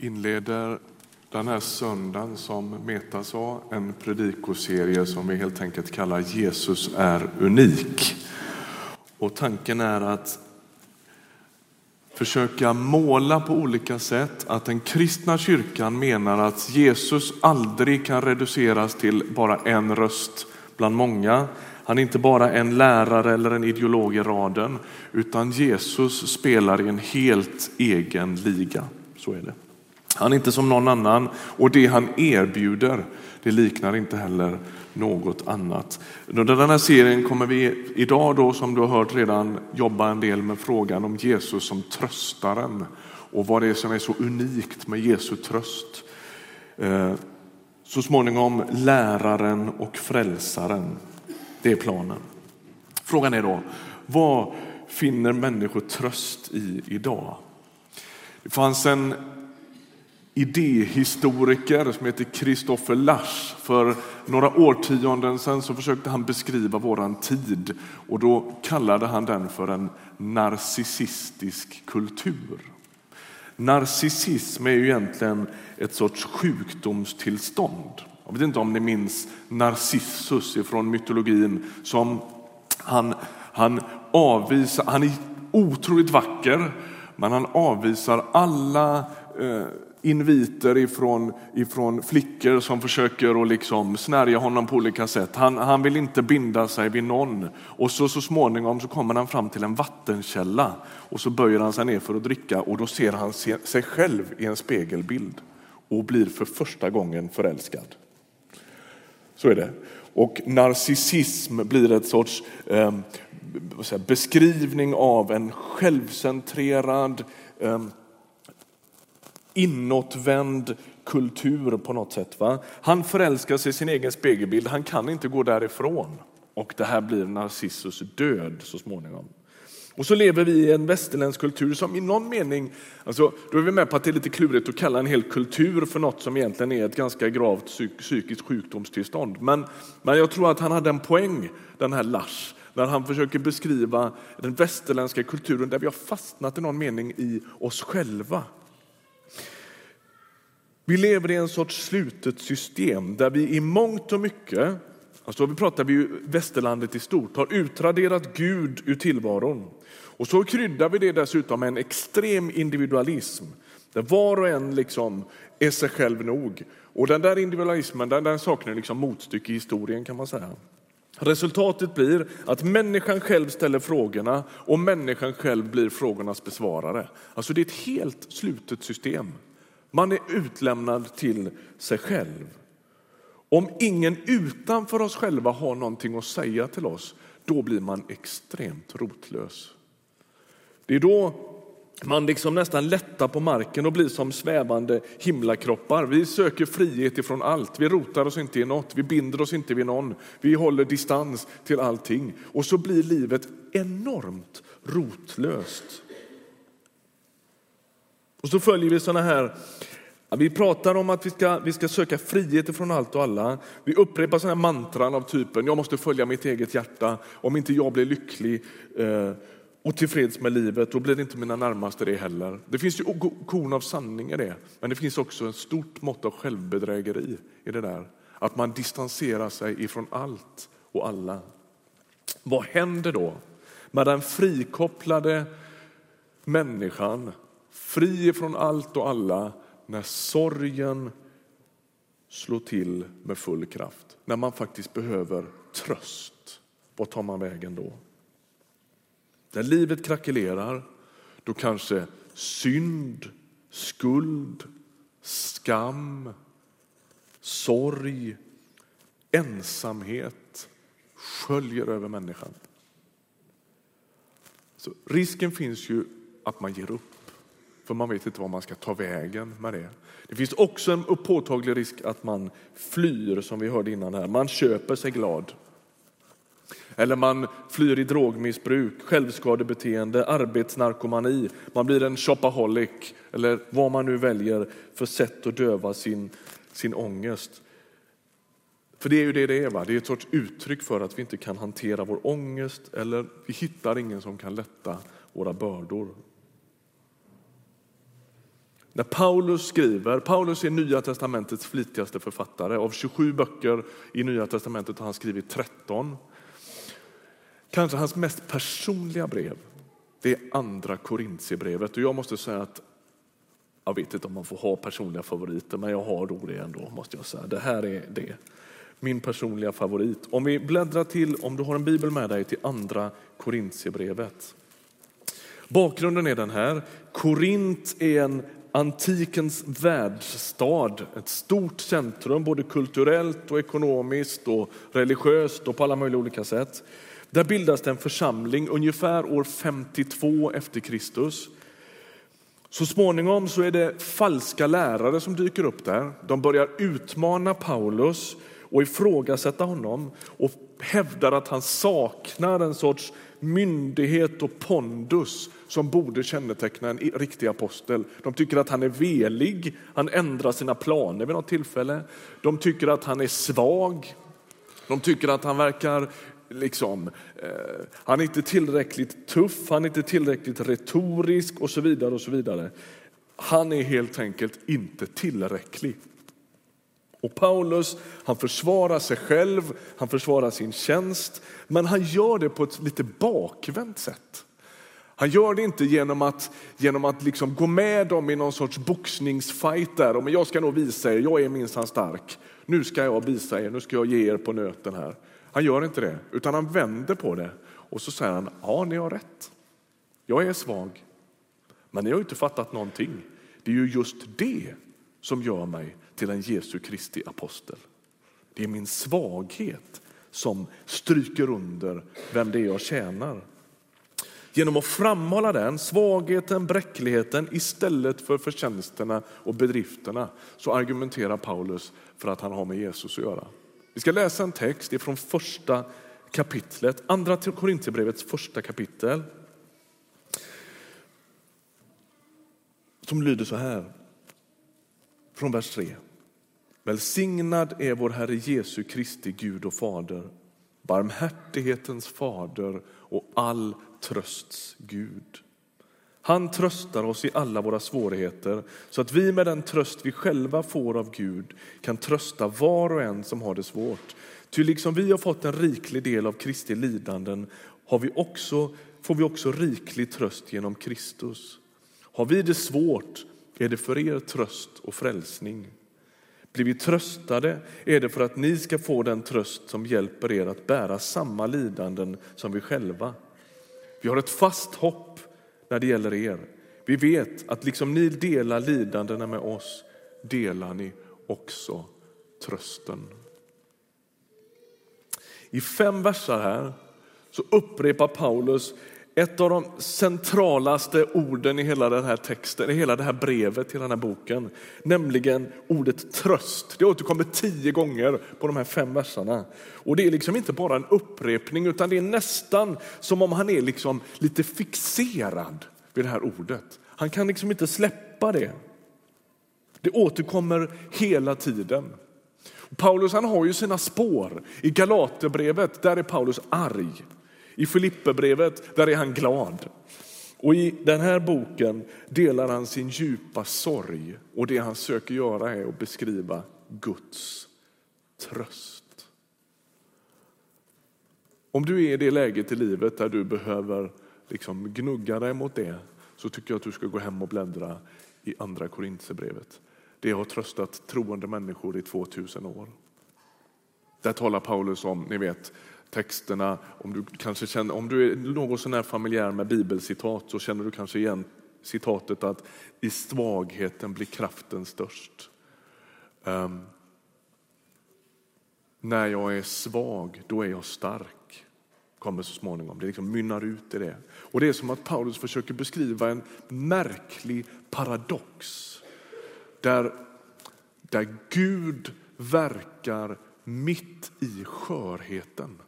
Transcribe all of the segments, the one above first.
inleder den här söndagen som Meta sa, en predikoserie som vi helt enkelt kallar Jesus är unik. Och tanken är att försöka måla på olika sätt att den kristna kyrkan menar att Jesus aldrig kan reduceras till bara en röst bland många. Han är inte bara en lärare eller en ideolog i raden, utan Jesus spelar i en helt egen liga. Så är det. Han är inte som någon annan och det han erbjuder, det liknar inte heller något annat. Under den här serien kommer vi idag då, som du har hört redan, jobba en del med frågan om Jesus som tröstaren och vad det är som är så unikt med Jesu tröst. Eh, så småningom läraren och frälsaren. Det är planen. Frågan är då, vad finner människor tröst i idag? Det fanns en idéhistoriker som heter Christopher Lasch. För några årtionden sedan så försökte han beskriva våran tid och då kallade han den för en narcissistisk kultur. Narcissism är ju egentligen ett sorts sjukdomstillstånd. Jag vet inte om ni minns Narcissus från mytologin som han, han avvisar, han är otroligt vacker men han avvisar alla eh, inviter ifrån, ifrån flickor som försöker att liksom snärja honom på olika sätt. Han, han vill inte binda sig vid någon. Och så, så småningom så kommer han fram till en vattenkälla och så böjer han sig ner för att dricka och då ser han sig själv i en spegelbild och blir för första gången förälskad. Så är det. Och narcissism blir ett sorts eh, beskrivning av en självcentrerad eh, inåtvänd kultur på något sätt. Va? Han förälskar sig i sin egen spegelbild, han kan inte gå därifrån. Och det här blir Narcissus död så småningom. Och så lever vi i en västerländsk kultur som i någon mening, alltså, då är vi med på att det är lite klurigt att kalla en hel kultur för något som egentligen är ett ganska gravt psyk psykiskt sjukdomstillstånd. Men, men jag tror att han hade en poäng, den här Lars, när han försöker beskriva den västerländska kulturen där vi har fastnat i någon mening i oss själva. Vi lever i en sorts slutet system där vi i mångt och mycket, alltså vi pratar vi ju västerlandet i stort, har utraderat Gud ur tillvaron. Och så kryddar vi det dessutom med en extrem individualism där var och en liksom är sig själv nog. Och den där individualismen den, den saknar liksom motstycke i historien kan man säga. Resultatet blir att människan själv ställer frågorna och människan själv blir frågornas besvarare. Alltså det är ett helt slutet system. Man är utlämnad till sig själv. Om ingen utanför oss själva har någonting att säga till oss, då blir man extremt rotlös. Det är då man liksom nästan lättar på marken och blir som svävande himlakroppar. Vi söker frihet ifrån allt. Vi rotar oss inte i något, vi binder oss inte vid någon. Vi håller distans till allting. Och så blir livet enormt rotlöst. Och så följer vi sådana här vi pratar om att vi ska, vi ska söka frihet från allt och alla. Vi upprepar sådana här mantran av typen jag måste följa mitt eget hjärta. Om inte jag blir lycklig eh, och tillfreds med livet, då blir inte mina närmaste det heller. Det finns ju korn av sanning i det, men det finns också ett stort mått av självbedrägeri i det där. Att man distanserar sig ifrån allt och alla. Vad händer då med den frikopplade människan, fri från allt och alla, när sorgen slår till med full kraft? När man faktiskt behöver tröst, vad tar man vägen då? När livet krackelerar, då kanske synd, skuld, skam, sorg, ensamhet sköljer över människan. Så risken finns ju att man ger upp, för man vet inte var man ska ta vägen med det. Det finns också en påtaglig risk att man flyr, som vi hörde innan här. Man köper sig glad. Eller man flyr i drogmissbruk, självskadebeteende, arbetsnarkomani. Man blir en shopaholic eller vad man nu väljer för sätt att döva sin, sin ångest. För det är ju det det är. Va? Det är ett sorts uttryck för att vi inte kan hantera vår ångest eller vi hittar ingen som kan lätta våra bördor. När Paulus skriver, Paulus är Nya testamentets flitigaste författare. Av 27 böcker i Nya testamentet har han skrivit 13. Kanske hans mest personliga brev, det är andra Korintierbrevet. Och jag måste säga att jag vet inte om man får ha personliga favoriter, men jag har då det ändå. måste jag säga. Det här är det. Min personliga favorit. Om vi bläddrar till, om du har en bibel med dig, till andra Korintierbrevet. Bakgrunden är den här. Korint är en antikens världsstad, ett stort centrum både kulturellt och ekonomiskt och religiöst och på alla möjliga olika sätt. Där bildas det en församling ungefär år 52 efter Kristus. Så småningom så är det falska lärare som dyker upp där. De börjar utmana Paulus och ifrågasätta honom och hävdar att han saknar en sorts myndighet och pondus som borde känneteckna en riktig apostel. De tycker att han är velig, han ändrar sina planer vid något tillfälle. De tycker att han är svag. De tycker att han verkar liksom, eh, han är inte tillräckligt tuff, han är inte tillräckligt retorisk och så vidare. och så vidare. Han är helt enkelt inte tillräcklig. Och Paulus han försvarar sig själv, han försvarar sin tjänst, men han gör det på ett lite bakvänt sätt. Han gör det inte genom att, genom att liksom gå med dem i någon sorts boxningsfight där. Men jag ska nog visa er, jag är minsann stark. Nu ska jag visa er, nu ska jag ge er på nöten här. Han gör inte det, utan han vänder på det och så säger han, ja ni har rätt. Jag är svag, men ni har inte fattat någonting. Det är ju just det som gör mig till en Jesu Kristi apostel. Det är min svaghet som stryker under vem det är jag tjänar. Genom att framhålla den, svagheten, bräckligheten istället för förtjänsterna och bedrifterna så argumenterar Paulus för att han har med Jesus att göra. Vi ska läsa en text från första kapitlet, andra Korintierbrevets första kapitel. Som lyder så här, från vers 3. Välsignad är vår Herre Jesu Kristi Gud och Fader, barmhärtighetens fader och all trösts Gud. Han tröstar oss i alla våra svårigheter så att vi med den tröst vi själva får av Gud kan trösta var och en som har det svårt. Ty liksom vi har fått en riklig del av Kristi lidanden har vi också, får vi också riklig tröst genom Kristus. Har vi det svårt är det för er tröst och frälsning. Blir vi tröstade är det för att ni ska få den tröst som hjälper er att bära samma lidanden som vi själva. Vi har ett fast hopp när det gäller er. Vi vet att liksom ni delar lidandena med oss delar ni också trösten. I fem verser här så upprepar Paulus ett av de centralaste orden i hela den här texten, i hela det här brevet till den här boken, nämligen ordet tröst. Det återkommer tio gånger på de här fem verserna. Och det är liksom inte bara en upprepning utan det är nästan som om han är liksom lite fixerad vid det här ordet. Han kan liksom inte släppa det. Det återkommer hela tiden. Paulus han har ju sina spår. I Galaterbrevet där är Paulus arg. I Filipperbrevet där är han glad. Och I den här boken delar han sin djupa sorg och det han söker göra är att beskriva Guds tröst. Om du är i det läget i livet där du behöver liksom gnugga dig mot det så tycker jag att du ska gå hem och bläddra i Andra Korintierbrevet. Det har tröstat troende människor i 2000 år. Där talar Paulus om, ni vet, texterna. Om du, kanske känner, om du är något sånär familjär med bibelcitat så känner du kanske igen citatet att i svagheten blir kraften störst. Um, när jag är svag, då är jag stark. Kommer så småningom. Det liksom mynnar ut i det. Och det är som att Paulus försöker beskriva en märklig paradox. Där, där Gud verkar mitt i skörheten.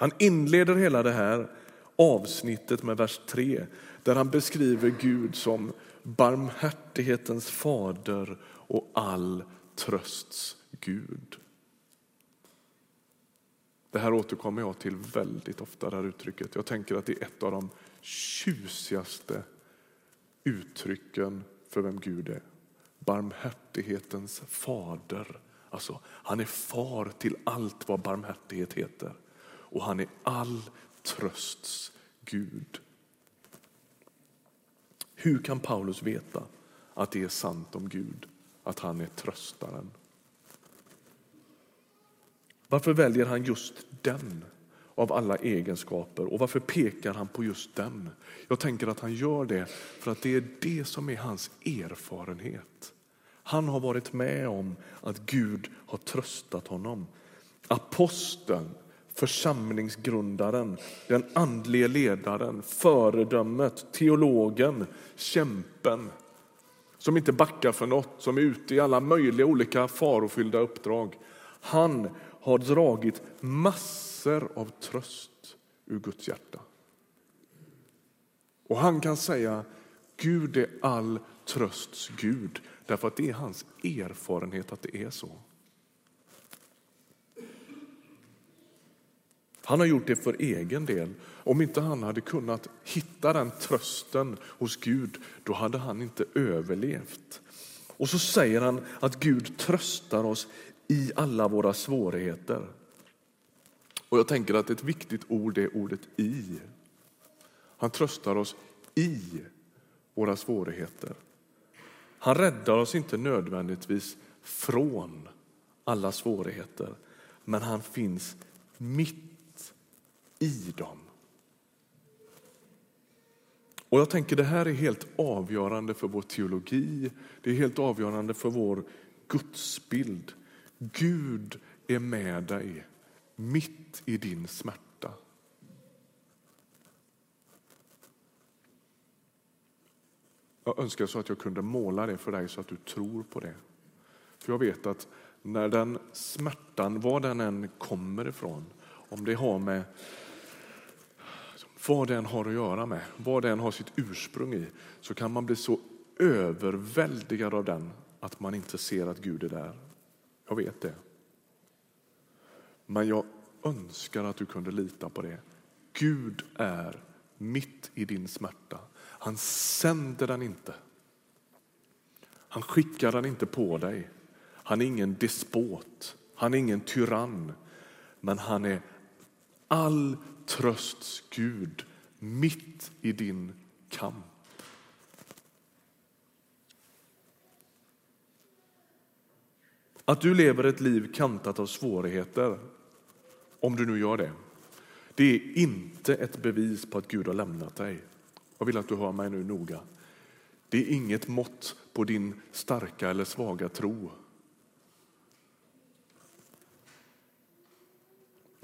Han inleder hela det här avsnittet med vers 3 där han beskriver Gud som barmhärtighetens fader och all trösts Gud. Det här återkommer jag till väldigt ofta, det här uttrycket. Jag tänker att det är ett av de tjusigaste uttrycken för vem Gud är. Barmhärtighetens fader. Alltså, han är far till allt vad barmhärtighet heter. Och han är all trösts Gud. Hur kan Paulus veta att det är sant om Gud, att han är tröstaren? Varför väljer han just den av alla egenskaper och varför pekar han på just den? Jag tänker att han gör det för att det är det som är hans erfarenhet. Han har varit med om att Gud har tröstat honom. Aposteln, församlingsgrundaren, den andlige ledaren, föredömet, teologen, kämpen som inte backar för något, som är ute i alla möjliga olika farofyllda uppdrag. Han har dragit massor av tröst ur Guds hjärta. Och han kan säga Gud är all trösts Gud, därför att det är hans erfarenhet att det är så. Han har gjort det för egen del. Om inte han hade kunnat hitta den trösten hos Gud, då hade han inte överlevt. Och så säger han att Gud tröstar oss i alla våra svårigheter. Och jag tänker att ett viktigt ord är ordet i. Han tröstar oss i våra svårigheter. Han räddar oss inte nödvändigtvis från alla svårigheter, men han finns mitt i dem. Och jag tänker det här är helt avgörande för vår teologi, det är helt avgörande för vår gudsbild. Gud är med dig mitt i din smärta. Jag önskar så att jag kunde måla det för dig så att du tror på det. För jag vet att när den smärtan, var den än kommer ifrån, om det har med vad den har att göra med, vad den har sitt ursprung i, så kan man bli så överväldigad av den att man inte ser att Gud är där. Jag vet det. Men jag önskar att du kunde lita på det. Gud är mitt i din smärta. Han sänder den inte. Han skickar den inte på dig. Han är ingen despot, han är ingen tyrann. Men han är all trösts Gud mitt i din kamp. Att du lever ett liv kantat av svårigheter, om du nu gör det, det är inte ett bevis på att Gud har lämnat dig. Jag vill att du hör mig nu noga. Det är inget mått på din starka eller svaga tro.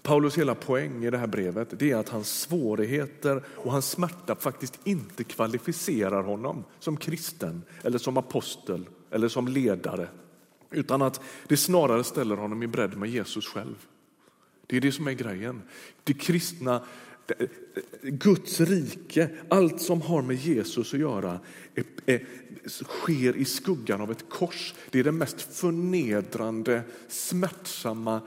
Paulus hela poäng i det här brevet det är att hans svårigheter och hans smärta faktiskt inte kvalificerar honom som kristen eller som apostel eller som ledare utan att det snarare ställer honom i bredd med Jesus själv. Det är det som är grejen. Det kristna, Guds rike, allt som har med Jesus att göra är, är, sker i skuggan av ett kors. Det är den mest förnedrande, smärtsamma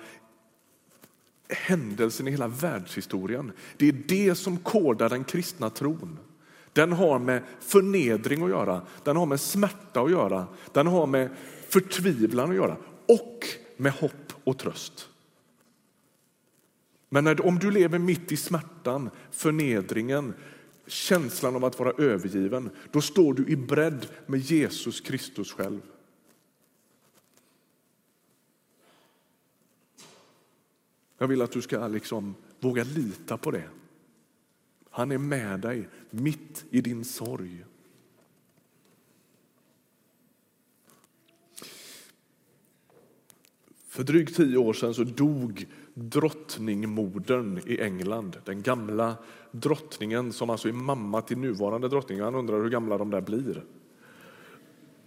händelsen i hela världshistorien. Det är det som kodar den kristna tron. Den har med förnedring att göra, den har med smärta att göra, den har med förtvivlan att göra och med hopp och tröst. Men när, om du lever mitt i smärtan, förnedringen, känslan av att vara övergiven, då står du i bredd med Jesus Kristus själv. Jag vill att du ska liksom våga lita på det. Han är med dig mitt i din sorg. För drygt tio år sedan så dog drottningmodern i England. Den gamla drottningen som alltså är mamma till nuvarande drottningen. Man undrar hur gamla de där blir.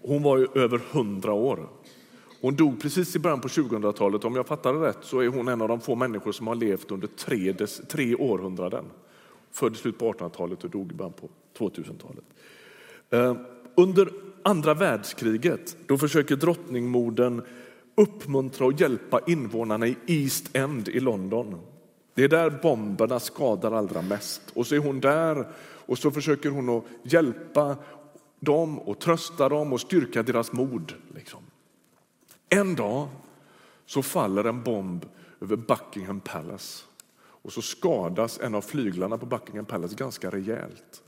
Hon var ju över hundra år. Hon dog precis i början på 2000-talet. Om jag fattar det rätt så är hon en av de få människor som har levt under tre, tre århundraden. Född i slutet på 1800-talet och dog i början på 2000-talet. Eh, under andra världskriget då försöker drottningmodern uppmuntra och hjälpa invånarna i East End i London. Det är där bomberna skadar allra mest. Och så är hon där och så försöker hon att hjälpa dem och trösta dem och styrka deras mod. Liksom. En dag så faller en bomb över Buckingham Palace och så skadas en av flyglarna på Buckingham Palace ganska rejält.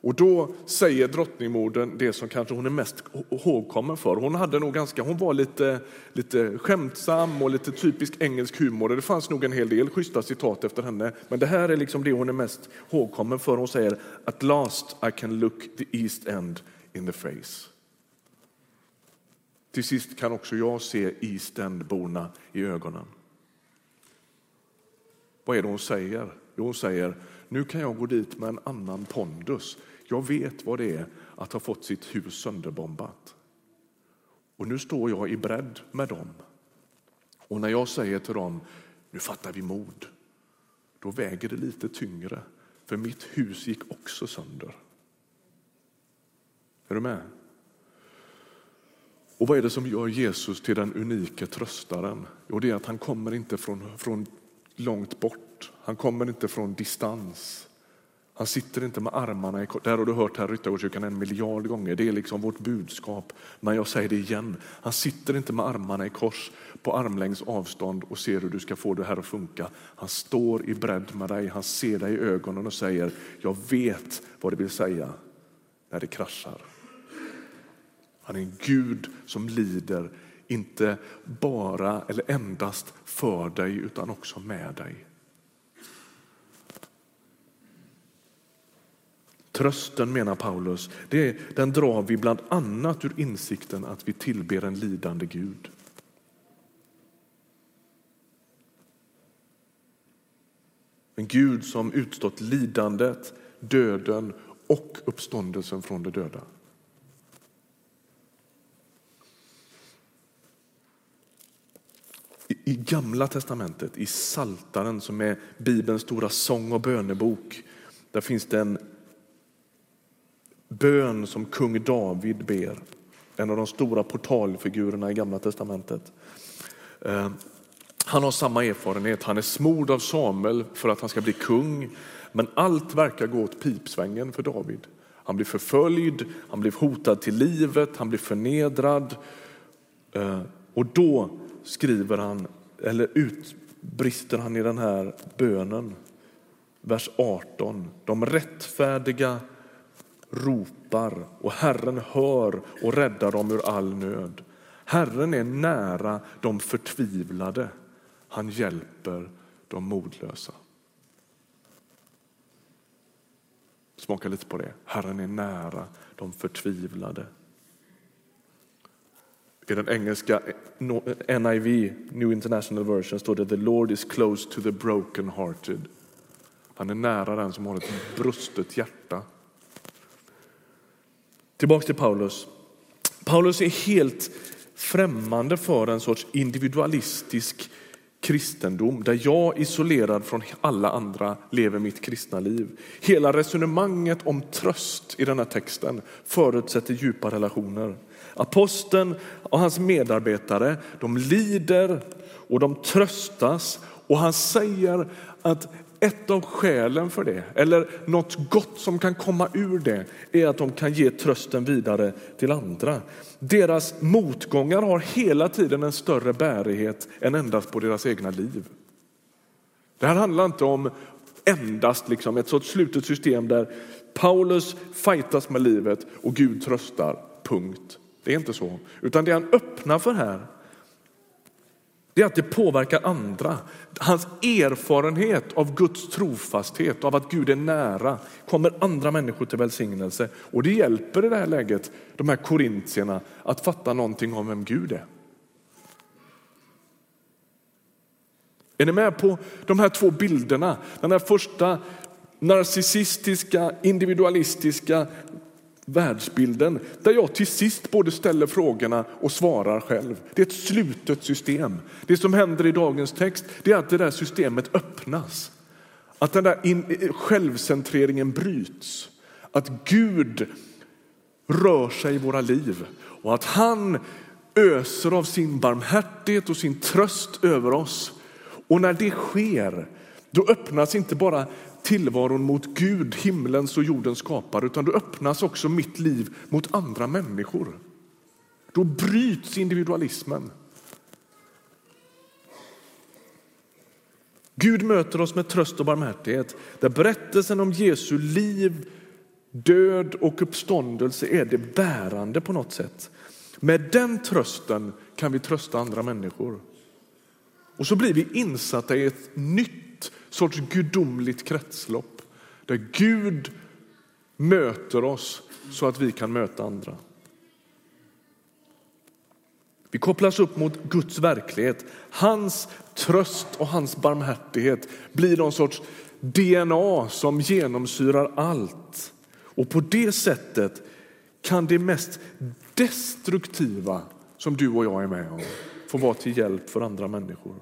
Och då säger drottningmodern det som kanske hon är mest ihågkommen för. Hon, hade nog ganska, hon var lite, lite skämtsam och lite typisk engelsk humor. Det fanns nog en hel del schyssta citat efter henne. Men det här är liksom det hon är mest ihågkommen för. Hon säger At last I can look the East End in the face. Till sist kan också jag se East End-borna i ögonen. Vad är det hon säger? Jo, hon säger nu kan jag gå dit med en annan pondus. Jag vet vad det är att ha fått sitt hus sönderbombat. Och nu står jag i bredd med dem. Och när jag säger till dem, nu fattar vi mod, då väger det lite tyngre. För mitt hus gick också sönder. Är du med? Och vad är det som gör Jesus till den unika tröstaren? Jo, det är att han kommer inte från, från långt bort. Han kommer inte från distans. Han sitter inte med armarna i kors. Det har du hört här i Ryttargårdskyrkan en miljard gånger. Det är liksom vårt budskap. Men jag säger det igen. Han sitter inte med armarna i kors på armlängds avstånd och ser hur du ska få det här att funka. Han står i bredd med dig. Han ser dig i ögonen och säger, jag vet vad det vill säga när det kraschar. Han är en Gud som lider, inte bara eller endast för dig utan också med dig. Trösten, menar Paulus, det, den drar vi bland annat ur insikten att vi tillber en lidande Gud. En Gud som utstått lidandet, döden och uppståndelsen från de döda. I Gamla testamentet, i Saltaren som är Bibelns stora sång och bönebok, där finns det en bön som kung David ber. En av de stora portalfigurerna i Gamla testamentet. Eh, han har samma erfarenhet. Han är smord av Samuel för att han ska bli kung. Men allt verkar gå åt pipsvängen för David. Han blir förföljd, han blir hotad till livet, han blir förnedrad. Eh, och då skriver han, eller utbrister han i den här bönen, vers 18. De rättfärdiga ropar och Herren hör och räddar dem ur all nöd. Herren är nära de förtvivlade. Han hjälper de modlösa. Smaka lite på det. Herren är nära de förtvivlade. I den engelska NIV, New International Version, står det The Lord is close to the broken hearted. Han är nära den som har ett brustet hjärta. Tillbaks till Paulus. Paulus är helt främmande för en sorts individualistisk kristendom där jag isolerad från alla andra lever mitt kristna liv. Hela resonemanget om tröst i den här texten förutsätter djupa relationer. Aposteln och hans medarbetare de lider och de tröstas och han säger att ett av skälen för det, eller något gott som kan komma ur det, är att de kan ge trösten vidare till andra. Deras motgångar har hela tiden en större bärighet än endast på deras egna liv. Det här handlar inte om endast liksom ett sorts slutet system där Paulus fightas med livet och Gud tröstar, punkt. Det är inte så. Utan det han öppnar för här det är att det påverkar andra. Hans erfarenhet av Guds trofasthet, av att Gud är nära, kommer andra människor till välsignelse. Och det hjälper i det här läget de här korintierna att fatta någonting om vem Gud är. Är ni med på de här två bilderna? Den här första narcissistiska, individualistiska världsbilden där jag till sist både ställer frågorna och svarar själv. Det är ett slutet system. Det som händer i dagens text det är att det där systemet öppnas. Att den där in, självcentreringen bryts. Att Gud rör sig i våra liv och att han öser av sin barmhärtighet och sin tröst över oss. Och när det sker, då öppnas inte bara tillvaron mot Gud, himlens och jordens skapare, utan då öppnas också mitt liv mot andra människor. Då bryts individualismen. Gud möter oss med tröst och barmhärtighet, där berättelsen om Jesu liv, död och uppståndelse är det bärande på något sätt. Med den trösten kan vi trösta andra människor. Och så blir vi insatta i ett nytt sorts gudomligt kretslopp där Gud möter oss så att vi kan möta andra. Vi kopplas upp mot Guds verklighet. Hans tröst och hans barmhärtighet blir någon sorts DNA som genomsyrar allt. Och på det sättet kan det mest destruktiva som du och jag är med om få vara till hjälp för andra människor.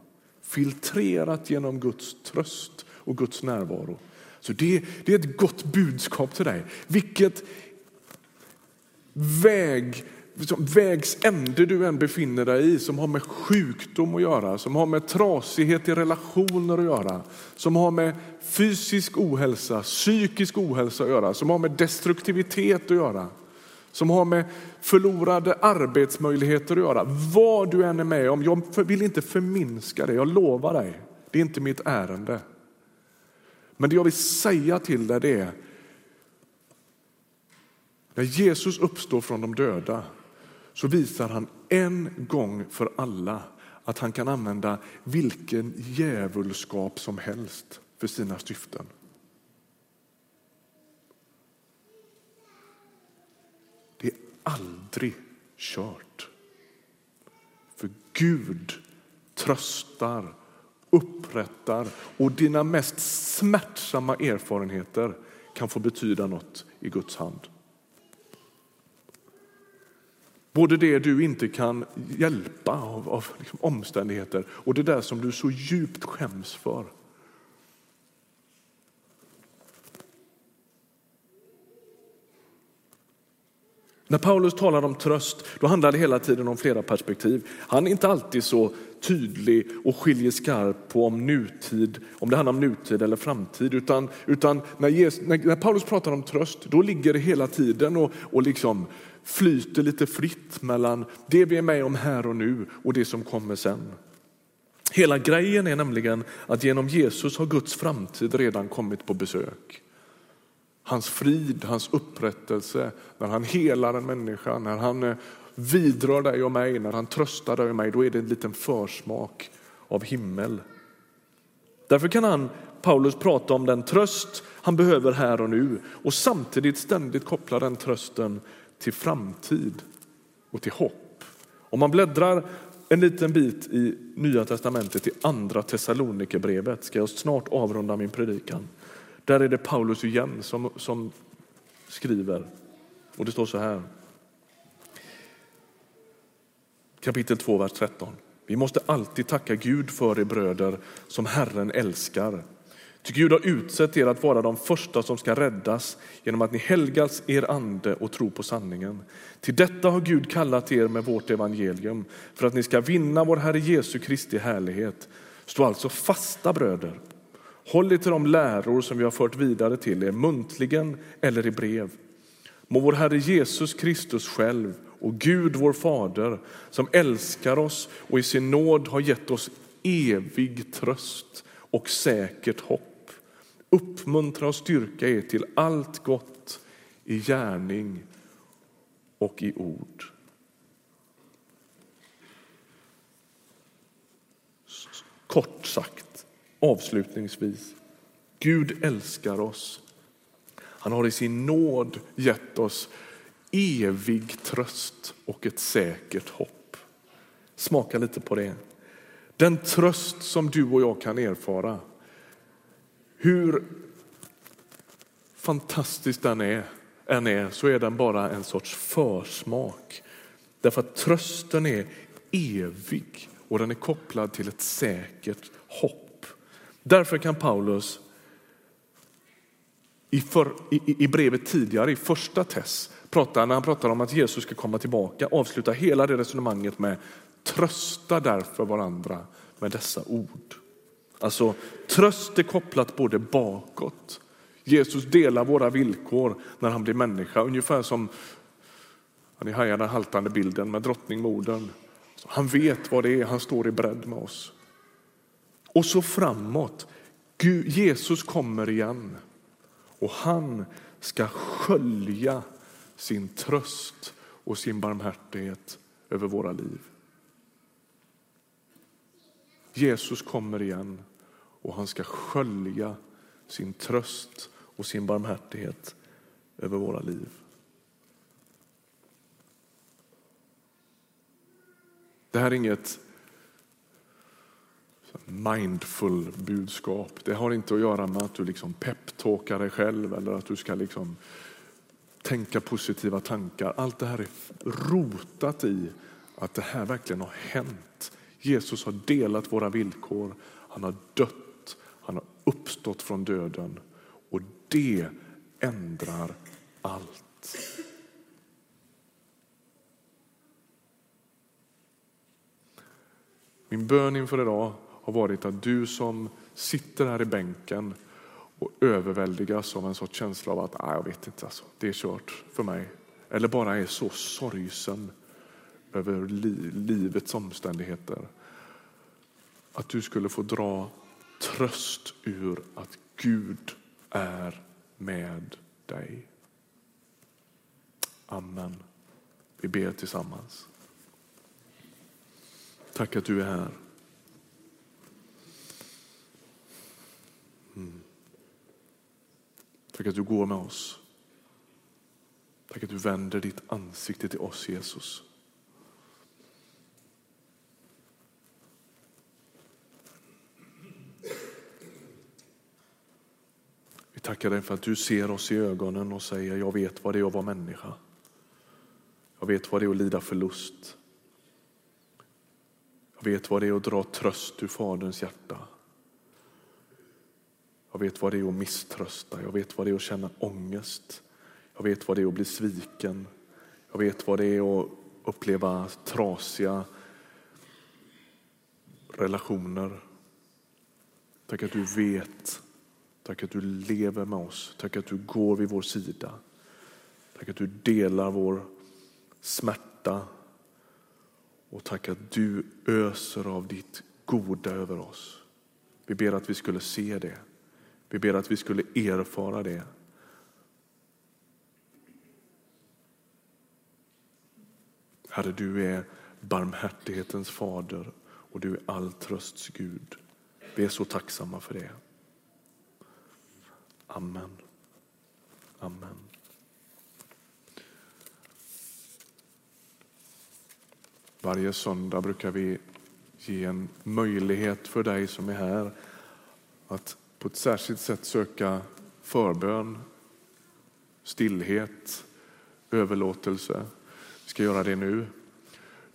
Filtrerat genom Guds tröst och Guds närvaro. Så det, det är ett gott budskap till dig. Vilket väg vägs ände du än befinner dig i som har med sjukdom att göra, som har med trasighet i relationer att göra, som har med fysisk ohälsa, psykisk ohälsa att göra, som har med destruktivitet att göra, som har med förlorade arbetsmöjligheter att göra. Vad du än är med om, jag vill inte förminska det, jag lovar dig. Det är inte mitt ärende. Men det jag vill säga till dig det är, när Jesus uppstår från de döda så visar han en gång för alla att han kan använda vilken djävulskap som helst för sina syften. Det är aldrig kört. För Gud tröstar, upprättar och dina mest smärtsamma erfarenheter kan få betyda något i Guds hand. Både det du inte kan hjälpa av, av liksom omständigheter och det där som du så djupt skäms för. När Paulus talar om tröst då handlar det hela tiden om flera perspektiv. Han är inte alltid så tydlig och skiljer skarpt på om nutid, om det handlar om nutid eller framtid. Utan, utan när, Jesus, när, Paulus pratar om tröst, då ligger det hela tiden och, och liksom flyter lite fritt mellan det vi är med om här och nu och det som kommer sen. Hela grejen är nämligen att genom Jesus har Guds framtid redan kommit på besök. Hans frid, hans upprättelse, när han helar en människa, när han eh, vidrör dig och mig, när han tröstar dig och mig, då är det en liten försmak av himmel. Därför kan han, Paulus prata om den tröst han behöver här och nu och samtidigt ständigt koppla den trösten till framtid och till hopp. Om man bläddrar en liten bit i Nya testamentet i andra Thessalonikerbrevet ska jag snart avrunda min predikan. Där är det Paulus igen som, som skriver och det står så här. Kapitel 2, vers 13. Vi måste alltid tacka Gud för er bröder som Herren älskar Ty Gud har utsett er att vara de första som ska räddas genom att ni helgas er ande och tro på sanningen. Till detta har Gud kallat er med vårt evangelium för att ni ska vinna vår Herre Jesu Kristi härlighet. Stå alltså fasta bröder. Håll er till de läror som vi har fört vidare till er muntligen eller i brev. Må vår Herre Jesus Kristus själv och Gud vår Fader som älskar oss och i sin nåd har gett oss evig tröst och säkert hopp uppmuntra och styrka er till allt gott i gärning och i ord. Kort sagt, avslutningsvis, Gud älskar oss. Han har i sin nåd gett oss evig tröst och ett säkert hopp. Smaka lite på det. Den tröst som du och jag kan erfara hur fantastisk den är, än är så är den bara en sorts försmak. Därför att trösten är evig och den är kopplad till ett säkert hopp. Därför kan Paulus i, för, i, i brevet tidigare, i första Tess, prata, när han pratar om att Jesus ska komma tillbaka, avsluta hela det resonemanget med trösta därför varandra med dessa ord. Alltså tröst är kopplat både bakåt. Jesus delar våra villkor när han blir människa, ungefär som ni hajar den haltande bilden med drottningmodern. Han vet vad det är, han står i bredd med oss. Och så framåt. Gud, Jesus kommer igen och han ska skölja sin tröst och sin barmhärtighet över våra liv. Jesus kommer igen och han ska skölja sin tröst och sin barmhärtighet över våra liv. Det här är inget mindful budskap. Det har inte att göra med att du liksom peptalkar dig själv eller att du ska liksom tänka positiva tankar. Allt det här är rotat i att det här verkligen har hänt. Jesus har delat våra villkor. Han har dött, han har uppstått från döden och det ändrar allt. Min bön inför idag har varit att du som sitter här i bänken och överväldigas av en sorts känsla av att ah, jag vet inte, alltså, det är kört för mig. Eller bara är så sorgsen över li livets omständigheter. Att du skulle få dra tröst ur att Gud är med dig. Amen. Vi ber tillsammans. Tack att du är här. Tack att du går med oss. Tack att du vänder ditt ansikte till oss, Jesus. Vi tackar dig för att du ser oss i ögonen och säger jag vet vad det är att vara människa. Jag vet vad det är att lida förlust. Jag vet vad det är att dra tröst ur Faderns hjärta. Jag vet vad det är att misströsta, jag vet vad det är att känna ångest. Jag vet vad det är att bli sviken. Jag vet vad det är att uppleva trasiga relationer. Tack att du vet. Tack att du lever med oss. Tack att du går vid vår sida. Tack att du delar vår smärta. Och tack att du öser av ditt goda över oss. Vi ber att vi skulle se det. Vi ber att vi skulle erfara det. Herre, du är barmhärtighetens fader och du är all trösts Gud. Vi är så tacksamma för det. Amen. Amen. Varje söndag brukar vi ge en möjlighet för dig som är här att på ett särskilt sätt söka förbön, stillhet, överlåtelse. Vi ska göra det nu.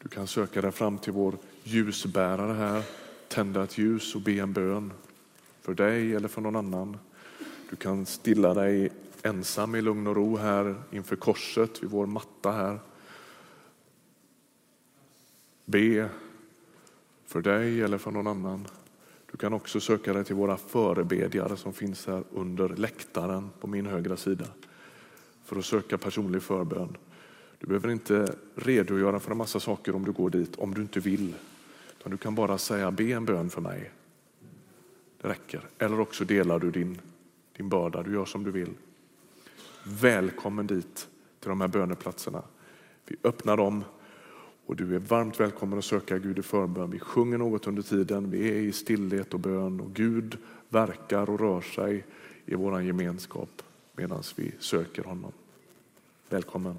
Du kan söka dig fram till vår ljusbärare här, tända ett ljus och be en bön för dig eller för någon annan. Du kan stilla dig ensam i lugn och ro här inför korset vid vår matta här. Be för dig eller för någon annan. Du kan också söka dig till våra förebedjare som finns här under läktaren på min högra sida för att söka personlig förbön. Du behöver inte redogöra för en massa saker om du går dit, om du inte vill. Utan du kan bara säga be en bön för mig. Det räcker. Eller också delar du din, din börda, du gör som du vill. Välkommen dit till de här böneplatserna. Vi öppnar dem och du är varmt välkommen att söka Gud i förbön. Vi sjunger något under tiden, vi är i stillhet och bön och Gud verkar och rör sig i vår gemenskap medan vi söker honom. Välkommen.